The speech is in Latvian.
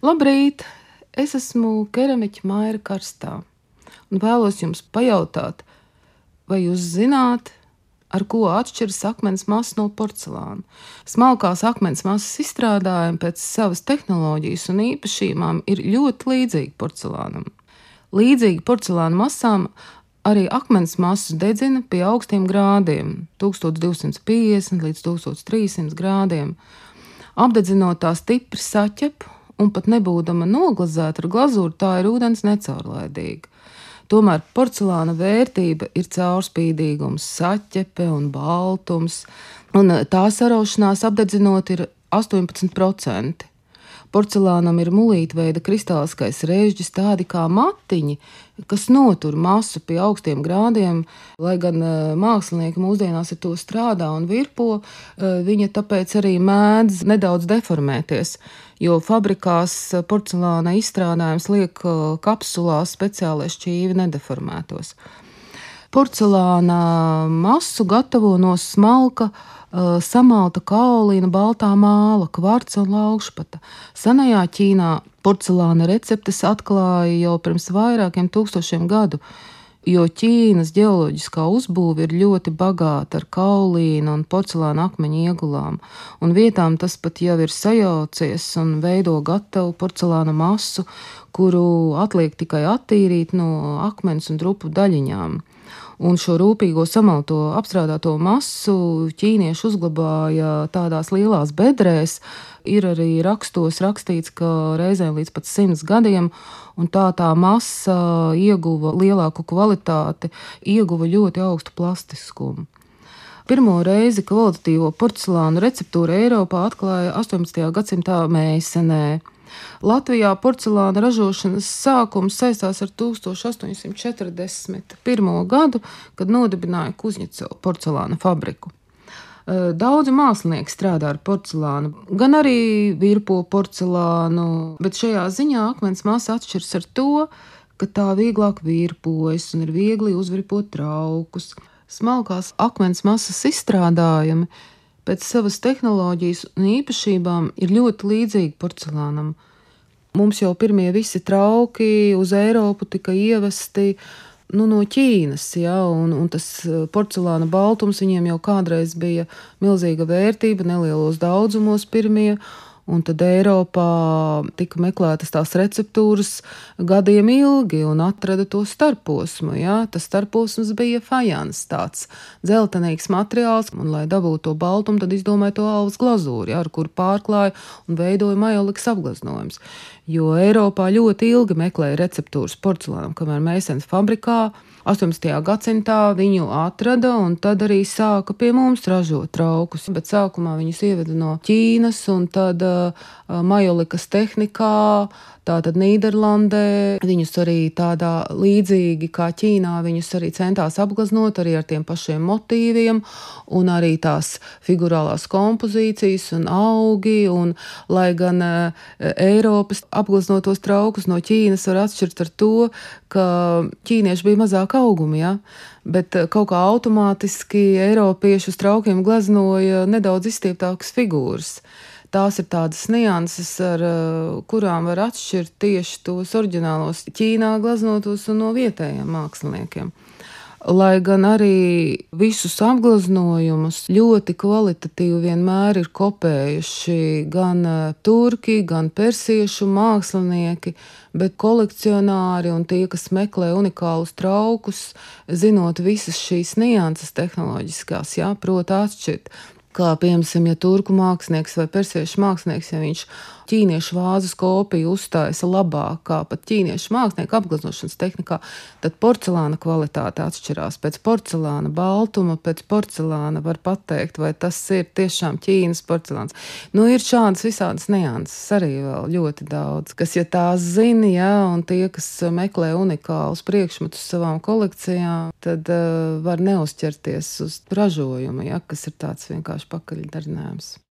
Labrīt! Es esmu keramiķa Maira Karstā un vēlos jums pajautāt, vai jūs zināt, ar ko atšķiras akmens masa no porcelāna? Smalkās akmens masas izstrādājumi pēc savas tehnoloģijas un īpašībām ir ļoti līdzīgi porcelānam. Līdzīgi porcelāna masām arī akmens masu dedzina pie augstiem grādiem, 1250 līdz 1300 grādiem. Apdedzinot tā stipri saķep un pat nebūdama noglazēta ar glazūru, tā ir ūdens necaurlaidīga. Tomēr porcelāna vērtība ir caurspīdīgums, saķepe un baltums, un tā saraušanās apdedzinot ir 18%. Porcelānam ir mulītveida kristāliskais režģis, tādi kā matiņi, kas notur masu pie augstiem grādiem. Lai gan mākslinieki mūsdienās ar to strādā un virpo, viņa tāpēc arī mēdz nedaudz deformēties, jo fabrikās porcelāna izstrādājums liek kapsulās speciālai šķīvi nedeformētos. Porcelāna masu gatavo no smalka samalta kaolīna, baltā māla, kvarca un laukšpata. Senajā Ķīnā porcelāna receptes atklāja jau pirms vairākiem tūkstošiem gadu, jo Ķīnas ģeoloģiskā uzbūve ir ļoti bagāta ar kaolīna un porcelāna akmeņu iegulām, un vietām tas pat jau ir sajaucies un veido gatavu porcelāna masu, kuru atliek tikai attīrīt no akmens un drupu daļiņām un šo rūpīgo samalto apstrādāto masu ķīnieši uzglabāja tādās lielās bedrēs. Ir arī rakstos rakstīts, ka reizēm līdz pat simts gadiem, un tā tā masa ieguva lielāku kvalitāti, ieguva ļoti augstu plastiskumu. Pirmo reizi kvalitatīvo porcelānu receptūru Eiropā atklāja 18. gadsimta mēsenē. Latvijā porcelāna ražošanas sākums saistās ar 1841. gadu, kad nodibināja Kuzņecovu porcelāna fabriku. Daudzi mākslinieki strādā ar porcelānu, gan arī virpo porcelānu, bet šajā ziņā akmens masa atšķiras ar to, ka tā vieglāk virpojas un ir viegli uzvirpot traukus. Smalkās akmens masas izstrādājumi pēc savas tehnoloģijas un īpašībām ir ļoti līdzīgi porcelānam. Mums jau pirmie visi trauki uz Eiropu tika ievesti nu, no Ķīnas, ja, un, un tas porcelāna baltums viņiem jau kādreiz bija milzīga vērtība, nelielos daudzumos pirmie. Un tad Eiropā tika meklētas tās receptūras gadiem ilgi un atrada to starposmu. Ja? Tas starposms bija fajans, tāds dzeltenīgs materiāls, un, lai dabūtu to baltumu, tad izdomāja to alus glazūri, ja? ar kuru pārklāja un veidoja majolikas apgleznojums. Jo Eiropā ļoti ilgi meklēja receptūras porcelānam, kamēr Meisens fabrikā 18. gadsimtā viņu atrada un tad arī sāka pie mums ražot traukus. Bet sākumā viņus ieveda no Ķīnas un tad uh, majolikas tehnikā. Tātad Nīderlandē viņus arī tādā līdzīgi kā Ķīnā, viņus arī centās apgleznot arī ar tiem pašiem motīviem, un arī tās figurālās kompozīcijas un augi. Un, lai gan uh, Eiropas apgleznotos traukus no Ķīnas var atšķirt ar to, ka ķīnieši bija mazāk augumi, ja? bet kaut kā automātiski Eiropieši uz traukiem gleznoja nedaudz izstieptākas figūras. Tās ir tādas nianses, ar kurām var atšķirt tieši tos oriģinālos Ķīnā gleznotos un no vietējiem māksliniekiem lai gan arī visus apgleznojumus ļoti kvalitatīvi vienmēr ir kopējuši gan turki, gan persiešu mākslinieki, bet kolekcionāri un tie, kas meklē unikālus traukus, zinot visas šīs nianses tehnoloģiskās, jā, prot atšķirt. Kā piemēram, ja turku mākslinieks vai persiešu mākslinieks, ja viņš ķīniešu vāzes kopiju uzstājas labāk kā pat ķīniešu mākslinieku apgleznošanas tehnikā, tad porcelāna kvalitāte atšķirās. Pēc porcelāna baltuma, pēc porcelāna var pateikt, vai tas ir tiešām Ķīnas porcelāns. Nu, ir šādas visādas nianses arī vēl ļoti daudz, kas, ja tās zina, jā, un tie, kas meklē unikālus priekšmetus savām kolekcijām, tad uh, var neuzķerties uz ražojumu, ja, kas ir tāds vienkārši pakaļdarinājums.